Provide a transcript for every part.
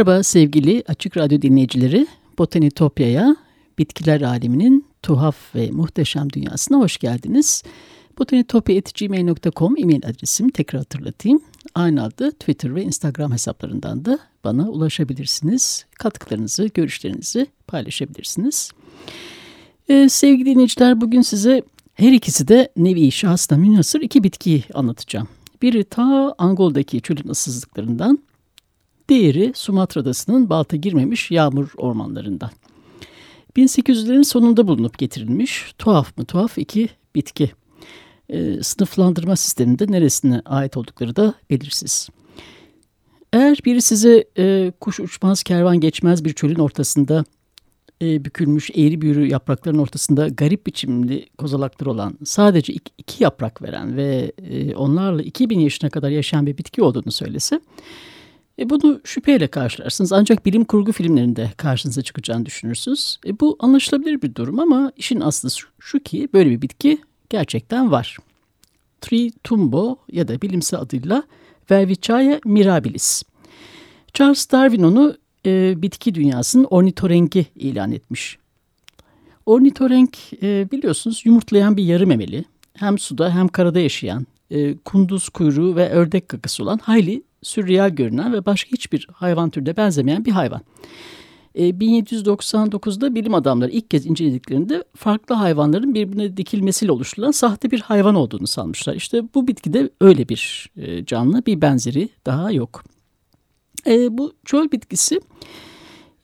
Merhaba sevgili Açık Radyo dinleyicileri. Botanitopya'ya, bitkiler aleminin tuhaf ve muhteşem dünyasına hoş geldiniz. botanitopya.gmail.com e-mail adresim tekrar hatırlatayım. Aynı adı Twitter ve Instagram hesaplarından da bana ulaşabilirsiniz. Katkılarınızı, görüşlerinizi paylaşabilirsiniz. Ee, sevgili dinleyiciler bugün size her ikisi de nevi şahsına münhasır iki bitkiyi anlatacağım. Biri ta Angol'daki çölün ıssızlıklarından, diğeri Sumatra Adası'nın balta girmemiş yağmur ormanlarından. 1800'lerin sonunda bulunup getirilmiş tuhaf mı tuhaf iki bitki. E, sınıflandırma sisteminde neresine ait oldukları da belirsiz. Eğer biri size e, kuş uçmaz kervan geçmez bir çölün ortasında e, bükülmüş eğri büğrü yaprakların ortasında garip biçimli kozalaklar olan sadece iki, iki yaprak veren ve e, onlarla 2000 yaşına kadar yaşayan bir bitki olduğunu söylese e, bunu şüpheyle karşılarsınız ancak bilim kurgu filmlerinde karşınıza çıkacağını düşünürsünüz. E, bu anlaşılabilir bir durum ama işin aslı şu ki böyle bir bitki gerçekten var. Tritumbo ya da bilimsel adıyla Velvichaya mirabilis. Charles Darwin onu e, bitki dünyasının ornitorengi ilan etmiş. Ornitorenk e, biliyorsunuz yumurtlayan bir yarı memeli. Hem suda hem karada yaşayan, e, kunduz kuyruğu ve ördek kakası olan hayli sürreal görünen ve başka hiçbir hayvan türüne benzemeyen bir hayvan. E, 1799'da bilim adamları ilk kez incelediklerinde farklı hayvanların birbirine dikilmesiyle oluşturulan sahte bir hayvan olduğunu sanmışlar. İşte bu bitkide öyle bir e, canlı bir benzeri daha yok. E, bu çöl bitkisi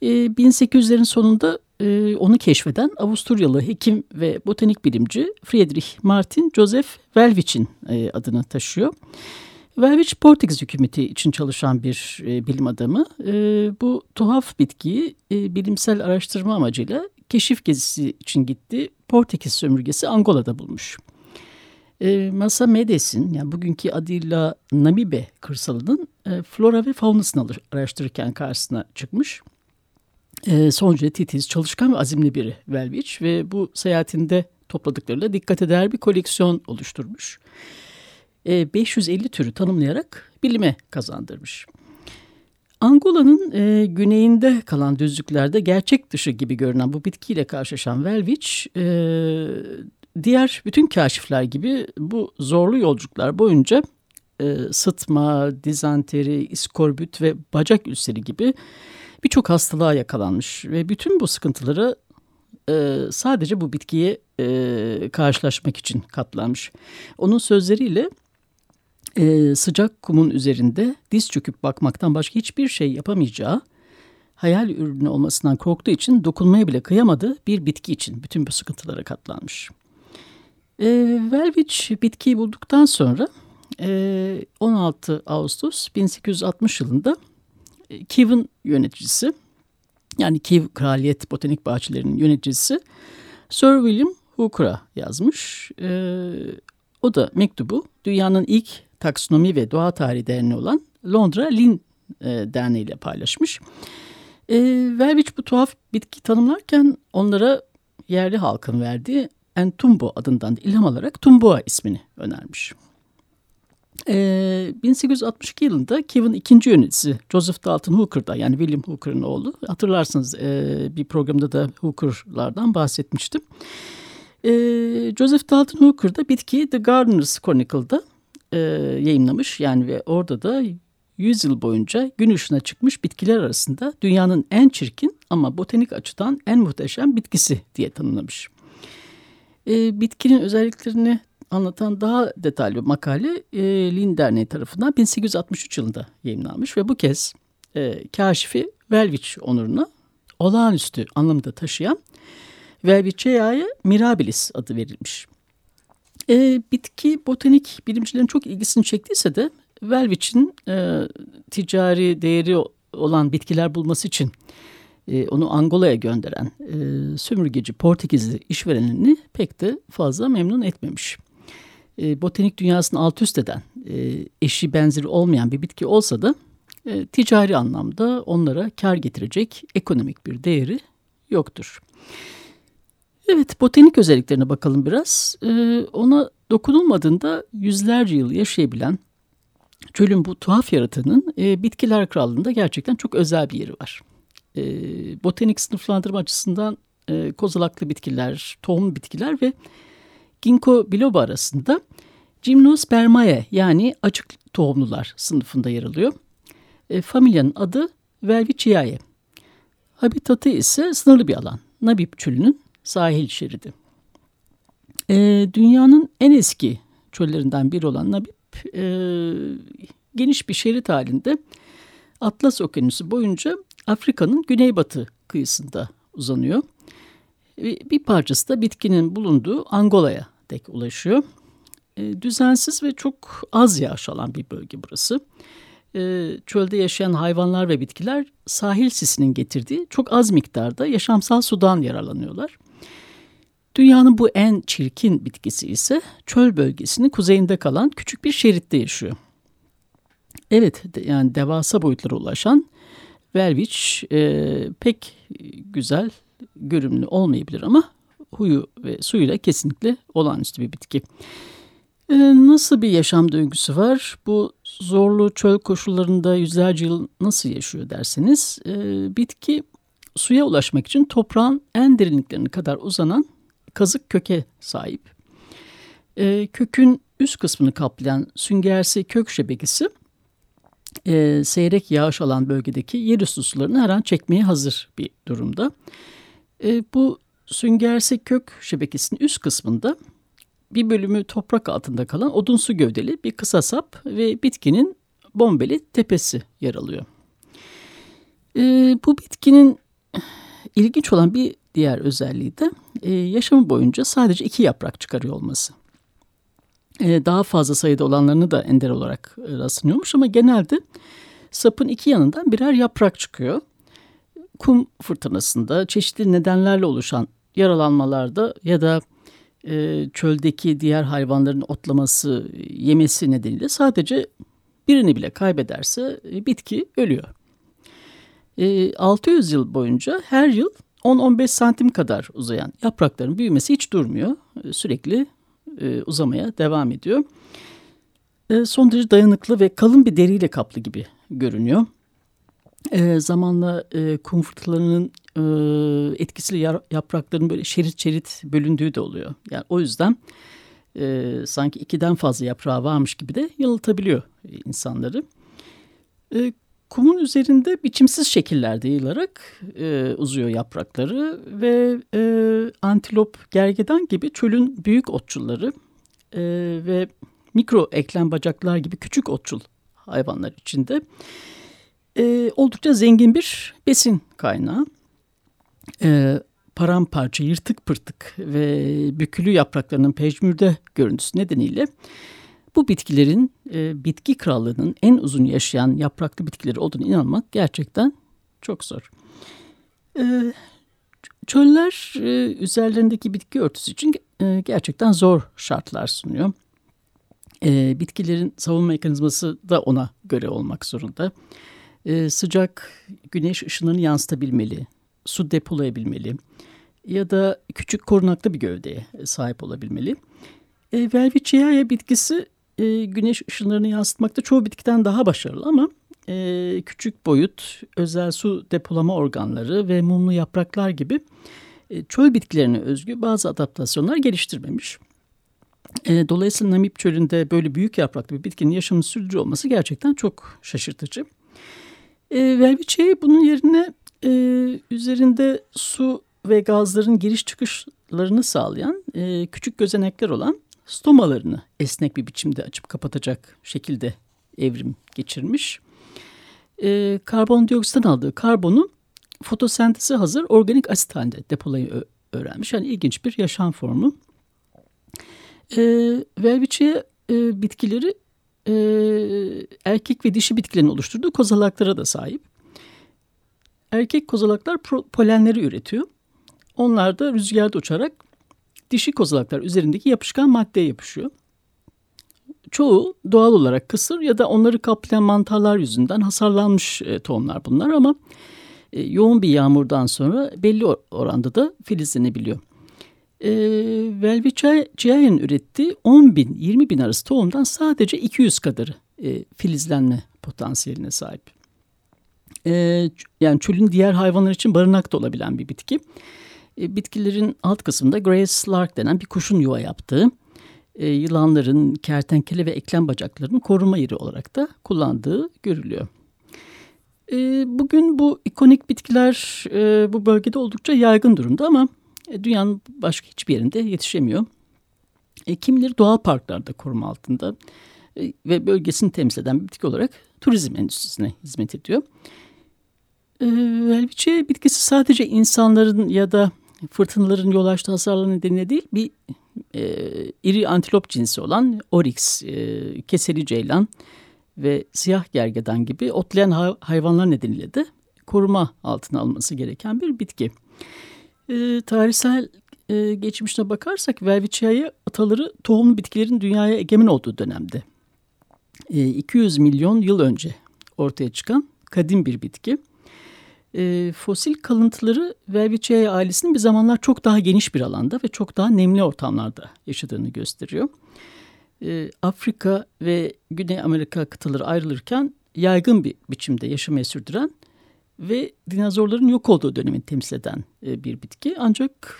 e, 1800'lerin sonunda e, onu keşfeden Avusturyalı hekim ve botanik bilimci Friedrich Martin Joseph Welwich'in e, adını taşıyor. Welwich Portekiz hükümeti için çalışan bir e, bilim adamı. E, bu tuhaf bitkiyi e, bilimsel araştırma amacıyla keşif gezisi için gitti. Portekiz sömürgesi Angola'da bulmuş. E, Masa Medes'in yani bugünkü adıyla Namibe kırsalının e, flora ve faunasını araştırırken karşısına çıkmış. E, son titiz, çalışkan ve azimli biri Welwich ve bu seyahatinde topladıklarıyla dikkat eder bir koleksiyon oluşturmuş. 550 türü tanımlayarak bilime kazandırmış. Angola'nın e, güneyinde kalan düzlüklerde gerçek dışı gibi görünen bu bitkiyle karşılaşan Welwich, e, diğer bütün kaşifler gibi bu zorlu yolculuklar boyunca e, sıtma, dizanteri, iskorbüt ve bacak ülseri gibi birçok hastalığa yakalanmış ve bütün bu sıkıntıları e, sadece bu bitkiye e, karşılaşmak için katlanmış. Onun sözleriyle e, sıcak kumun üzerinde diz çöküp bakmaktan başka hiçbir şey yapamayacağı, hayal ürünü olmasından korktuğu için dokunmaya bile kıyamadığı bir bitki için bütün bu sıkıntılara katlanmış. E, Welwich bitkiyi bulduktan sonra e, 16 Ağustos 1860 yılında e, Kievan yöneticisi yani Kiev Kraliyet Botanik Bahçeleri'nin yöneticisi Sir William Hooker'a yazmış. E, o da mektubu dünyanın ilk Taksonomi ve Doğa Tarihi Derneği olan Londra Lin e, Derneği ile paylaşmış. E, Welwich bu tuhaf bitki tanımlarken onlara yerli halkın verdiği Entumbo adından ilham alarak Tumboa ismini önermiş. E, 1862 yılında Kevin ikinci yöneticisi Joseph Dalton Hooker'da yani William Hooker'ın oğlu. Hatırlarsınız e, bir programda da Hooker'lardan bahsetmiştim. E, Joseph Dalton Hooker'da bitkiyi The Gardener's Chronicle'da e, yayınlamış. Yani ve orada da 100 yıl boyunca gün ışığına çıkmış bitkiler arasında dünyanın en çirkin ama botanik açıdan en muhteşem bitkisi diye tanımlamış. E, bitkinin özelliklerini anlatan daha detaylı bir makale e, Lin Derneği tarafından 1863 yılında yayınlanmış ve bu kez e, kaşifi Welwich onuruna olağanüstü anlamda taşıyan Welwichiae mirabilis adı verilmiş. E, bitki botanik bilimcilerin çok ilgisini çektiyse de Welwich'in e, ticari değeri olan bitkiler bulması için e, onu Angola'ya gönderen e, sömürgeci Portekizli işverenini pek de fazla memnun etmemiş. E, botanik dünyasını alt üst eden, e, eşi benzeri olmayan bir bitki olsa da e, ticari anlamda onlara kar getirecek ekonomik bir değeri yoktur. Evet, botanik özelliklerine bakalım biraz. Ee, ona dokunulmadığında yüzlerce yıl yaşayabilen çölün bu tuhaf yaratığının e, bitkiler krallığında gerçekten çok özel bir yeri var. E, botanik sınıflandırma açısından e, kozalaklı bitkiler, tohum bitkiler ve ginkgo biloba arasında Gymnospermae yani açık tohumlular sınıfında yer alıyor. E, familyanın adı Velviciae. Habitatı ise sınırlı bir alan. Nabib çölünün sahil şeridi. E, dünyanın en eski çöllerinden biri olan Nabib e, geniş bir şerit halinde Atlas Okyanusu boyunca Afrika'nın güneybatı kıyısında uzanıyor. Bir parçası da bitkinin bulunduğu Angola'ya dek ulaşıyor. E, düzensiz ve çok az yağış alan bir bölge burası. E, çölde yaşayan hayvanlar ve bitkiler sahil sisinin getirdiği çok az miktarda yaşamsal sudan yararlanıyorlar. Dünyanın bu en çirkin bitkisi ise çöl bölgesinin kuzeyinde kalan küçük bir şeritte yaşıyor. Evet yani devasa boyutlara ulaşan Verviç e, pek güzel görünümlü olmayabilir ama huyu ve suyuyla kesinlikle olağanüstü bir bitki. E, nasıl bir yaşam döngüsü var? Bu zorlu çöl koşullarında yüzlerce yıl nasıl yaşıyor derseniz e, bitki suya ulaşmak için toprağın en derinliklerine kadar uzanan kazık köke sahip. E, kökün üst kısmını kaplayan süngersi kök şebekesi e, seyrek yağış alan bölgedeki yerüstü sularını her an çekmeye hazır bir durumda. E, bu süngersi kök şebekesinin üst kısmında bir bölümü toprak altında kalan odunsu gövdeli bir kısa sap ve bitkinin bombeli tepesi yer alıyor. E, bu bitkinin ilginç olan bir diğer özelliği de e, yaşamı boyunca sadece iki yaprak çıkarıyor olması. E, daha fazla sayıda olanlarını da ender olarak e, rastlanıyormuş ama genelde sapın iki yanından birer yaprak çıkıyor. Kum fırtınasında çeşitli nedenlerle oluşan yaralanmalarda ya da e, çöldeki diğer hayvanların otlaması, yemesi nedeniyle sadece birini bile kaybederse e, bitki ölüyor. E, 600 yıl boyunca her yıl 10-15 santim kadar uzayan yaprakların büyümesi hiç durmuyor. E, sürekli e, uzamaya devam ediyor. E, son derece dayanıklı ve kalın bir deriyle kaplı gibi görünüyor. Zamanla e, kum fırtınalarının e, etkisiyle yaprakların böyle şerit şerit bölündüğü de oluyor. Yani o yüzden e, sanki ikiden fazla yaprağı varmış gibi de yanıltabiliyor insanları. E, kumun üzerinde biçimsiz şekillerde yayılarak e, uzuyor yaprakları ve e, antilop, gergedan gibi çölün büyük otçulları e, ve mikro eklem bacaklar gibi küçük otçul hayvanlar içinde e, oldukça zengin bir besin kaynağı. E, paramparça, yırtık pırtık ve bükülü yapraklarının pejmürde görüntüsü nedeniyle bu bitkilerin e, bitki krallığının en uzun yaşayan yapraklı bitkileri olduğunu inanmak gerçekten çok zor. E, çöller e, üzerlerindeki bitki örtüsü için e, gerçekten zor şartlar sunuyor. E, bitkilerin savunma mekanizması da ona göre olmak zorunda. E, sıcak güneş ışınlarını yansıtabilmeli, su depolayabilmeli ya da küçük korunaklı bir gövdeye sahip olabilmeli. E, Velviciae bitkisi e, güneş ışınlarını yansıtmakta çoğu bitkiden daha başarılı ama e, küçük boyut, özel su depolama organları ve mumlu yapraklar gibi e, çöl bitkilerine özgü bazı adaptasyonlar geliştirmemiş. E, dolayısıyla Namib çölünde böyle büyük yapraklı bir bitkinin yaşamını sürdürüyor olması gerçekten çok şaşırtıcı. E, Velviçe'yi bunun yerine e, üzerinde su ve gazların giriş çıkışlarını sağlayan e, küçük gözenekler olan stomalarını esnek bir biçimde açıp kapatacak şekilde evrim geçirmiş. E, karbondioksitten aldığı karbonu fotosentezi hazır organik asit halinde depolayı öğrenmiş. Yani ilginç bir yaşam formu. E, Velviçiye e, bitkileri e, erkek ve dişi bitkilerin oluşturduğu kozalaklara da sahip. Erkek kozalaklar polenleri üretiyor. Onlar da rüzgarda uçarak dişi kozalaklar üzerindeki yapışkan maddeye yapışıyor. Çoğu doğal olarak kısır ya da onları kaplayan mantarlar yüzünden hasarlanmış e, tohumlar bunlar ama e, yoğun bir yağmurdan sonra belli oranda da filizlenebiliyor. E, Velvichaye'nin ürettiği 10 bin 20 bin arası tohumdan sadece 200 kadarı e, filizlenme potansiyeline sahip. Yani çölün diğer hayvanlar için barınak da olabilen bir bitki. E, bitkilerin alt kısmında Grace Lark denen bir kuşun yuva yaptığı, e, yılanların, kertenkele ve eklem bacaklarının koruma yeri olarak da kullandığı görülüyor. E, bugün bu ikonik bitkiler bu bölgede oldukça yaygın durumda ama dünyanın başka hiçbir yerinde yetişemiyor. Kimileri doğal parklarda koruma altında ve bölgesini temsil eden bitki olarak turizm endüstrisine hizmet ediyor. Velviçe bitkisi sadece insanların ya da fırtınaların yol açtığı hasarlar nedeniyle değil bir e, iri antilop cinsi olan oryx, e, keseli ceylan ve siyah gergedan gibi otlayan hayvanlar nedeniyle de koruma altına alınması gereken bir bitki. E, tarihsel e, geçmişine bakarsak Velvicia'yı ataları tohumlu bitkilerin dünyaya egemen olduğu dönemde. E, 200 milyon yıl önce ortaya çıkan kadim bir bitki. E, fosil kalıntıları Velviciae ailesinin bir zamanlar çok daha geniş bir alanda ve çok daha nemli ortamlarda yaşadığını gösteriyor. E, Afrika ve Güney Amerika kıtaları ayrılırken yaygın bir biçimde yaşamaya sürdüren ve dinozorların yok olduğu dönemi temsil eden e, bir bitki. Ancak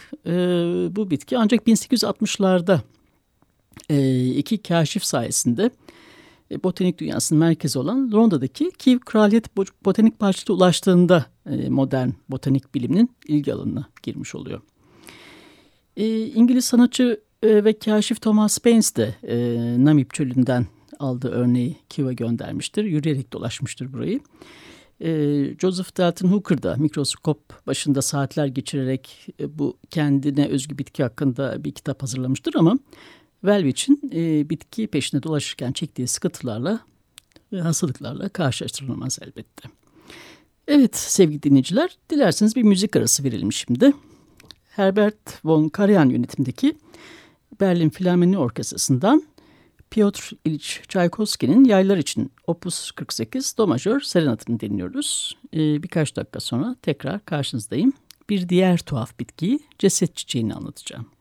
bu bitki ancak 1860'larda e, iki kaşif sayesinde botanik dünyasının merkezi olan Londra'daki Kiev Kraliyet Botanik Bahçesi'ne ulaştığında e, modern botanik biliminin ilgi alanına girmiş oluyor. E, İngiliz sanatçı e, ve kaşif Thomas Baines de e, Namib çölünden aldığı örneği Kiev'e göndermiştir. Yürüyerek dolaşmıştır burayı. E, Joseph Dalton Hooker da mikroskop başında saatler geçirerek e, bu kendine özgü bitki hakkında bir kitap hazırlamıştır ama Welwich'in e, bitki peşinde dolaşırken çektiği sıkıntılarla ve hastalıklarla karşılaştırılamaz elbette. Evet sevgili dinleyiciler, dilerseniz bir müzik arası verelim şimdi. Herbert von Karajan yönetimindeki Berlin Filarmoni Orkestrası'ndan Piotr İliç Çaykovski'nin Yaylar için Opus 48 Do Majör Serenatını dinliyoruz. Ee, birkaç dakika sonra tekrar karşınızdayım. Bir diğer tuhaf bitkiyi ceset çiçeğini anlatacağım.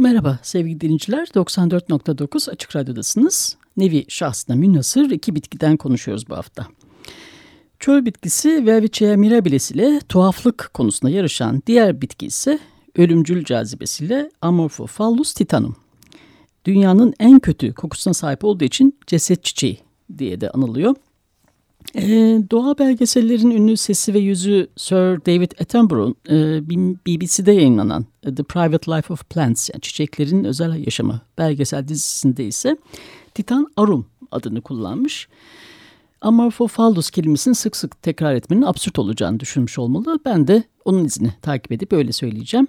Merhaba sevgili dinleyiciler. 94.9 Açık Radyo'dasınız. Nevi şahsına münhasır iki bitkiden konuşuyoruz bu hafta. Çöl bitkisi Welwitschia mirabilis ile tuhaflık konusunda yarışan diğer bitki ise ölümcül cazibesiyle Amorphophallus titanum. Dünyanın en kötü kokusuna sahip olduğu için ceset çiçeği diye de anılıyor. E, doğa belgesellerin ünlü sesi ve yüzü Sir David Attenborough'un e, BBC'de yayınlanan The Private Life of Plants, yani çiçeklerin özel yaşamı belgesel dizisinde ise Titan Arum adını kullanmış. Amorphophallus kelimesini sık sık tekrar etmenin absürt olacağını düşünmüş olmalı. Ben de onun izini takip edip öyle söyleyeceğim.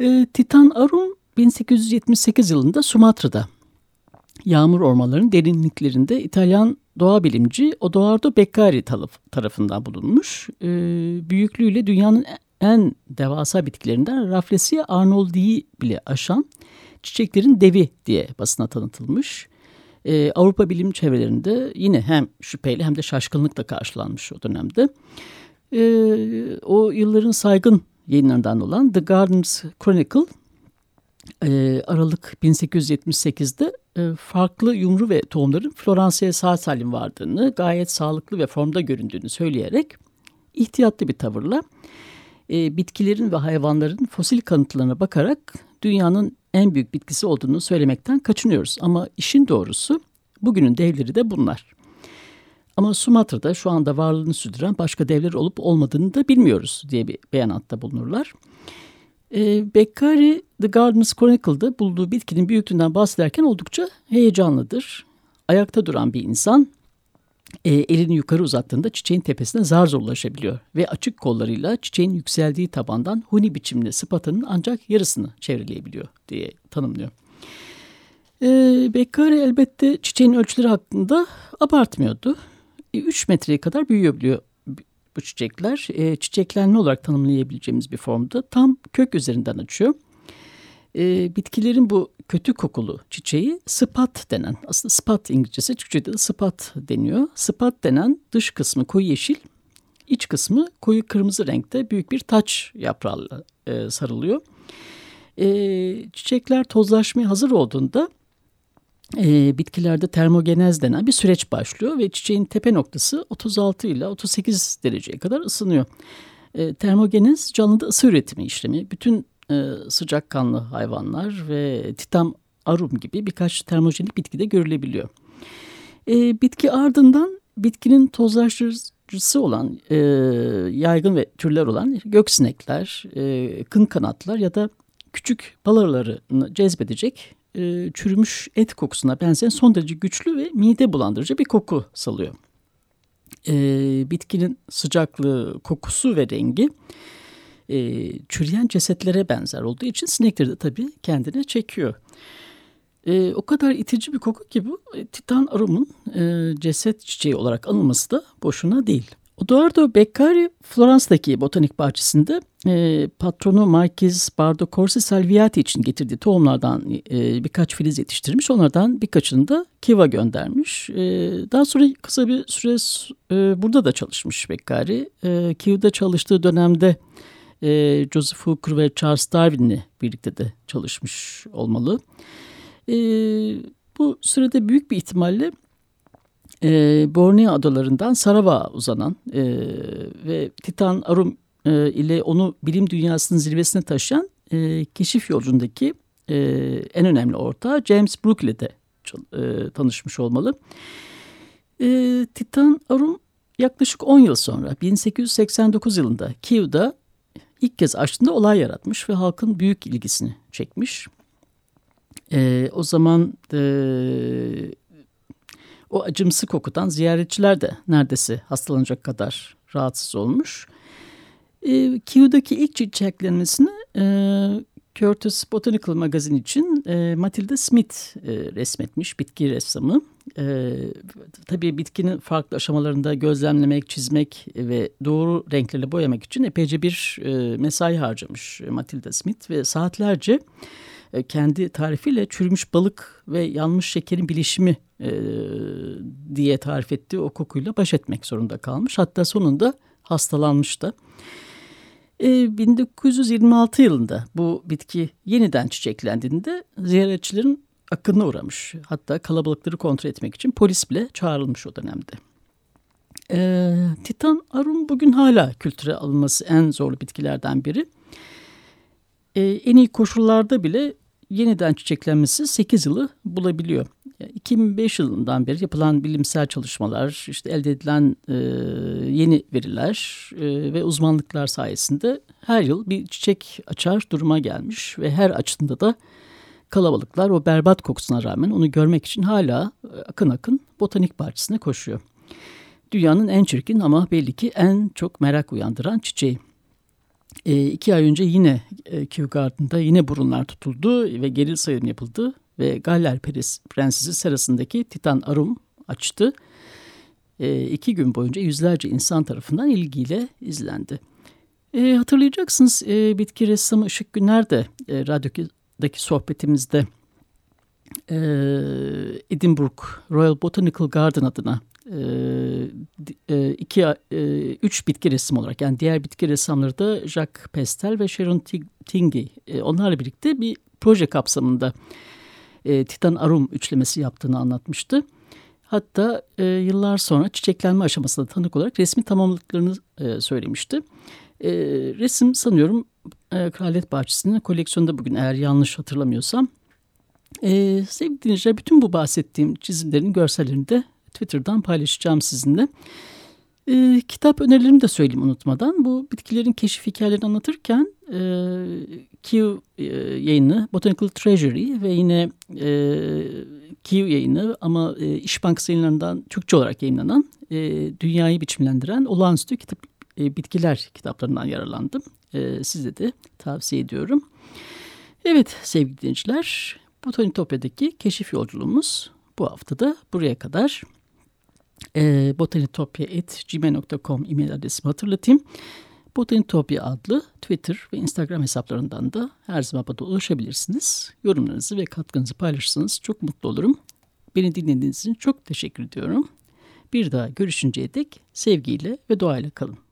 E, Titan Arum 1878 yılında Sumatra'da yağmur ormanlarının derinliklerinde İtalyan doğa bilimci Odoardo Beccari tarafından bulunmuş. E, büyüklüğüyle dünyanın en devasa bitkilerinden Rafflesia arnoldi'yi bile aşan çiçeklerin devi diye basına tanıtılmış. Ee, Avrupa bilim çevrelerinde yine hem şüpheyle hem de şaşkınlıkla karşılanmış o dönemde. Ee, o yılların saygın yayınlarından olan The Gardeners Chronicle e, Aralık 1878'de e, farklı yumru ve tohumların Floransa'ya sağ salim vardığını, gayet sağlıklı ve formda göründüğünü söyleyerek ihtiyatlı bir tavırla e, bitkilerin ve hayvanların fosil kanıtlarına bakarak dünyanın en büyük bitkisi olduğunu söylemekten kaçınıyoruz. Ama işin doğrusu bugünün devleri de bunlar. Ama Sumatra'da şu anda varlığını sürdüren başka devler olup olmadığını da bilmiyoruz diye bir beyanatta bulunurlar. E, Beccari The Gardens Chronicle'da bulduğu bitkinin büyüklüğünden bahsederken oldukça heyecanlıdır. Ayakta duran bir insan e, elini yukarı uzattığında çiçeğin tepesine zar zor ulaşabiliyor. Ve açık kollarıyla çiçeğin yükseldiği tabandan huni biçimli sıpatının ancak yarısını çevreleyebiliyor diye tanımlıyor. E, Beccari elbette çiçeğin ölçüleri hakkında abartmıyordu. E, 3 metreye kadar büyüyebiliyor bu çiçekler. E, çiçeklenme olarak tanımlayabileceğimiz bir formda tam kök üzerinden açıyor. E, bitkilerin bu kötü kokulu çiçeği spat denen, aslında spat İngilizcesi, Türkçe'de de spat deniyor. Spat denen dış kısmı koyu yeşil, iç kısmı koyu kırmızı renkte büyük bir taç yaprağıyla e, sarılıyor. E, çiçekler tozlaşmaya hazır olduğunda e, bitkilerde termogenez denen bir süreç başlıyor ve çiçeğin tepe noktası 36 ile 38 dereceye kadar ısınıyor. E, termogenez canlıda ısı üretimi işlemi. Bütün e, sıcakkanlı hayvanlar ve titam arum gibi birkaç termojenik bitkide görülebiliyor. E, bitki ardından bitkinin tozlaştırıcısı olan e, yaygın ve türler olan göksinekler, e, kın kanatlar ya da küçük balarlarını cezbedecek e, çürümüş et kokusuna benzeyen son derece güçlü ve mide bulandırıcı bir koku salıyor. E, bitkinin sıcaklığı, kokusu ve rengi e, çürüyen cesetlere benzer olduğu için sinekleri de tabii kendine çekiyor. E, o kadar itici bir koku ki bu e, Titan aromun e, ceset çiçeği olarak anılması da boşuna değil. Odoardo Beccari Florans'taki botanik bahçesinde e, patronu Marquis Bardo Corsi Salviati için getirdiği tohumlardan e, birkaç filiz yetiştirmiş. Onlardan birkaçını da Kiva göndermiş. E, daha sonra kısa bir süre e, burada da çalışmış Beccari. E, Kiva'da çalıştığı dönemde e, Joseph Hooker ve Charles Darwin'le birlikte de çalışmış olmalı. E, bu sürede büyük bir ihtimalle e, Borneo adalarından Sarawak'a uzanan e, ve Titan Arum e, ile onu bilim dünyasının zirvesine taşıyan e, keşif yolcundaki e, en önemli ortağı James Brooke ile de e, tanışmış olmalı. E, Titan Arum yaklaşık 10 yıl sonra 1889 yılında Kiev'da ilk kez açtığında olay yaratmış ve halkın büyük ilgisini çekmiş. E, o zaman e, o acımsı kokudan ziyaretçiler de neredeyse hastalanacak kadar rahatsız olmuş. E, Kiyu'daki ilk çiçeklenmesini e, Curtis Botanical Magazine için e, Matilda Smith e, resmetmiş, bitki ressamı. E, tabii bitkinin farklı aşamalarında gözlemlemek, çizmek ve doğru renklerle boyamak için epeyce bir e, mesai harcamış Matilda Smith ve saatlerce e, kendi tarifiyle çürümüş balık ve yanmış şekerin bilişimi e, diye tarif ettiği o kokuyla baş etmek zorunda kalmış. Hatta sonunda hastalanmış da. E, 1926 yılında bu bitki yeniden çiçeklendiğinde ziyaretçilerin akınına uğramış. Hatta kalabalıkları kontrol etmek için polis bile çağrılmış o dönemde. E, Titan arum bugün hala kültüre alınması en zorlu bitkilerden biri. E, en iyi koşullarda bile yeniden çiçeklenmesi 8 yılı bulabiliyor. 2005 yılından beri yapılan bilimsel çalışmalar, işte elde edilen e, yeni veriler e, ve uzmanlıklar sayesinde her yıl bir çiçek açar duruma gelmiş ve her açtığında da kalabalıklar o berbat kokusuna rağmen onu görmek için hala e, akın akın botanik bahçesine koşuyor. Dünyanın en çirkin ama belli ki en çok merak uyandıran çiçeği. E, iki ay önce yine e, Kew Garden'da yine burunlar tutuldu ve geril sayım yapıldı ve Galler Prensesi serasındaki Titan Arum açtı. E, iki gün boyunca yüzlerce insan tarafından ilgiyle izlendi. E, hatırlayacaksınız e, bitki ressamı Işık Güner de e, radyodaki sohbetimizde e, Edinburgh Royal Botanical Garden adına e, e, iki, e, üç bitki resim olarak yani diğer bitki ressamları da Jacques Pestel ve Sharon Tingey onlarla birlikte bir proje kapsamında Titan Arum üçlemesi yaptığını anlatmıştı. Hatta yıllar sonra çiçeklenme aşamasında tanık olarak resmi tamamladıklarını söylemişti. resim sanıyorum Kraliyet Bahçesi'nin koleksiyonunda bugün eğer yanlış hatırlamıyorsam. sevgili dinleyiciler bütün bu bahsettiğim çizimlerin görsellerini de Twitter'dan paylaşacağım sizinle. E, kitap önerilerimi de söyleyeyim unutmadan. Bu bitkilerin keşif hikayelerini anlatırken e, Q e, yayını, Botanical Treasury ve yine e, Q yayını ama e, İş Bankası yayınlarından Türkçe olarak yayınlanan e, Dünyayı Biçimlendiren Olağanüstü Kitap, e, Bitkiler kitaplarından yararlandım. E, size de tavsiye ediyorum. Evet sevgili dinleyiciler, Botanitopya'daki keşif yolculuğumuz bu hafta da buraya kadar e, botanitopya.gmail.com e-mail adresimi hatırlatayım. Botanitopya adlı Twitter ve Instagram hesaplarından da her zaman bana ulaşabilirsiniz. Yorumlarınızı ve katkınızı paylaşırsanız çok mutlu olurum. Beni dinlediğiniz için çok teşekkür ediyorum. Bir daha görüşünceye dek sevgiyle ve doğayla kalın.